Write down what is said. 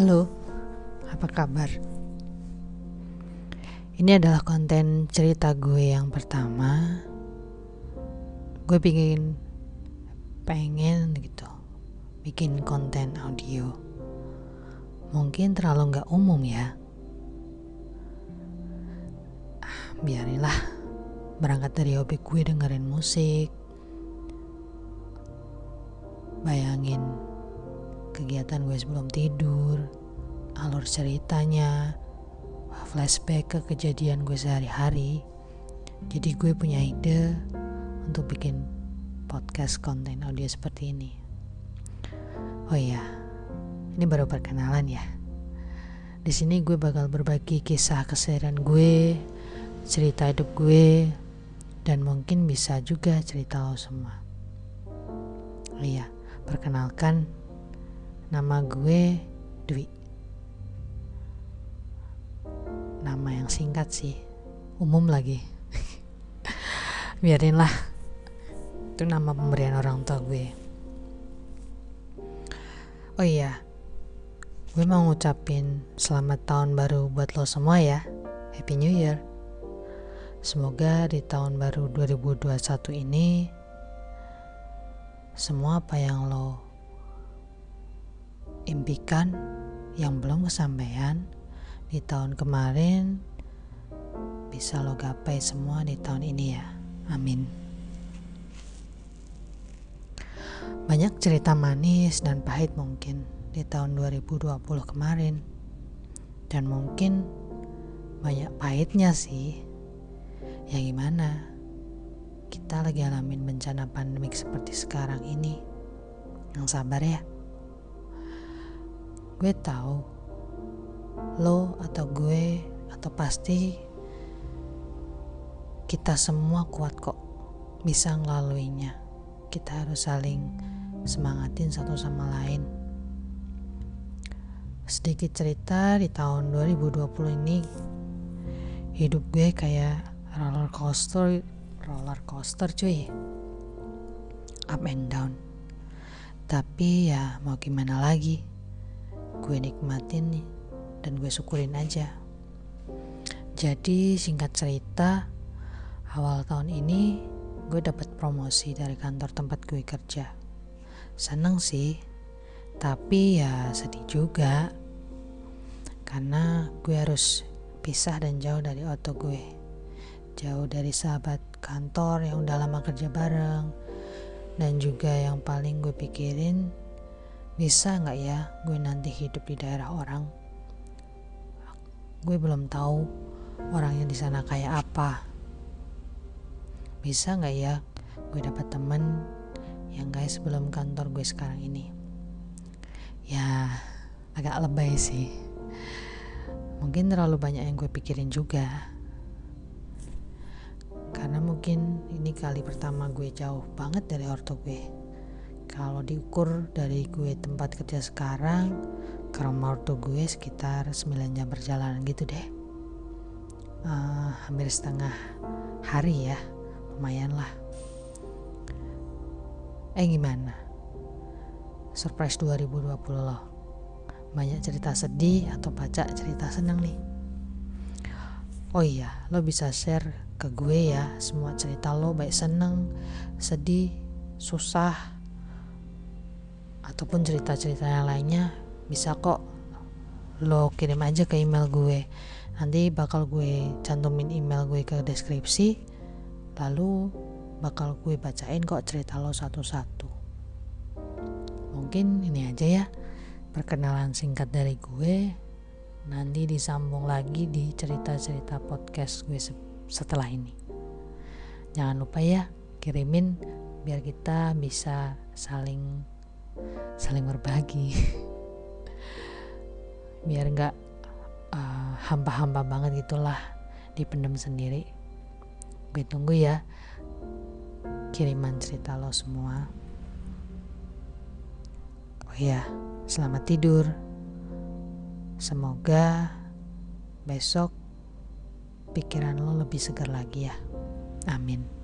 Halo, apa kabar? Ini adalah konten cerita gue yang pertama. Gue pingin pengen gitu bikin konten audio. Mungkin terlalu nggak umum ya. Ah, biarinlah berangkat dari hobi gue dengerin musik. Bayangin kegiatan gue sebelum tidur, alur ceritanya, flashback ke kejadian gue sehari-hari. Jadi gue punya ide untuk bikin podcast konten audio seperti ini. Oh iya, ini baru perkenalan ya. Di sini gue bakal berbagi kisah keseharian gue, cerita hidup gue, dan mungkin bisa juga cerita lo semua. Oh iya, perkenalkan Nama gue Dwi. Nama yang singkat sih, umum lagi. Biarinlah. Itu nama pemberian orang tua gue. Oh iya, gue mau ngucapin selamat tahun baru buat lo semua ya. Happy New Year. Semoga di tahun baru 2021 ini semua apa yang lo impikan yang belum kesampaian di tahun kemarin bisa lo gapai semua di tahun ini ya. Amin. Banyak cerita manis dan pahit mungkin di tahun 2020 kemarin. Dan mungkin banyak pahitnya sih. Ya gimana? Kita lagi alamin bencana pandemik seperti sekarang ini. Yang sabar ya. Gue tahu lo atau gue atau pasti kita semua kuat kok bisa ngelaluinya. Kita harus saling semangatin satu sama lain. Sedikit cerita di tahun 2020 ini hidup gue kayak roller coaster roller coaster cuy up and down tapi ya mau gimana lagi gue nikmatin nih dan gue syukurin aja. Jadi singkat cerita awal tahun ini gue dapat promosi dari kantor tempat gue kerja. Seneng sih tapi ya sedih juga. Karena gue harus pisah dan jauh dari oto gue. Jauh dari sahabat kantor yang udah lama kerja bareng. Dan juga yang paling gue pikirin bisa nggak ya gue nanti hidup di daerah orang? Gue belum tahu orangnya di sana kayak apa. Bisa nggak ya gue dapat temen yang guys sebelum kantor gue sekarang ini? Ya agak lebay sih. Mungkin terlalu banyak yang gue pikirin juga. Karena mungkin ini kali pertama gue jauh banget dari orto gue kalau diukur dari gue tempat kerja sekarang ke rumah ortu gue sekitar 9 jam perjalanan gitu deh. Uh, hampir setengah hari ya lumayan lah. Eh gimana? Surprise 2020 loh. Banyak cerita sedih atau baca cerita seneng nih? Oh iya lo bisa share ke gue ya semua cerita lo baik seneng sedih susah ataupun cerita-cerita yang lainnya bisa kok lo kirim aja ke email gue. Nanti bakal gue cantumin email gue ke deskripsi lalu bakal gue bacain kok cerita lo satu-satu. Mungkin ini aja ya perkenalan singkat dari gue. Nanti disambung lagi di cerita-cerita podcast gue setelah ini. Jangan lupa ya kirimin biar kita bisa saling saling berbagi. Biar nggak uh, hampa-hampa banget gitulah dipendam sendiri. Gue tunggu ya kiriman cerita lo semua. Oh ya selamat tidur. Semoga besok pikiran lo lebih segar lagi ya. Amin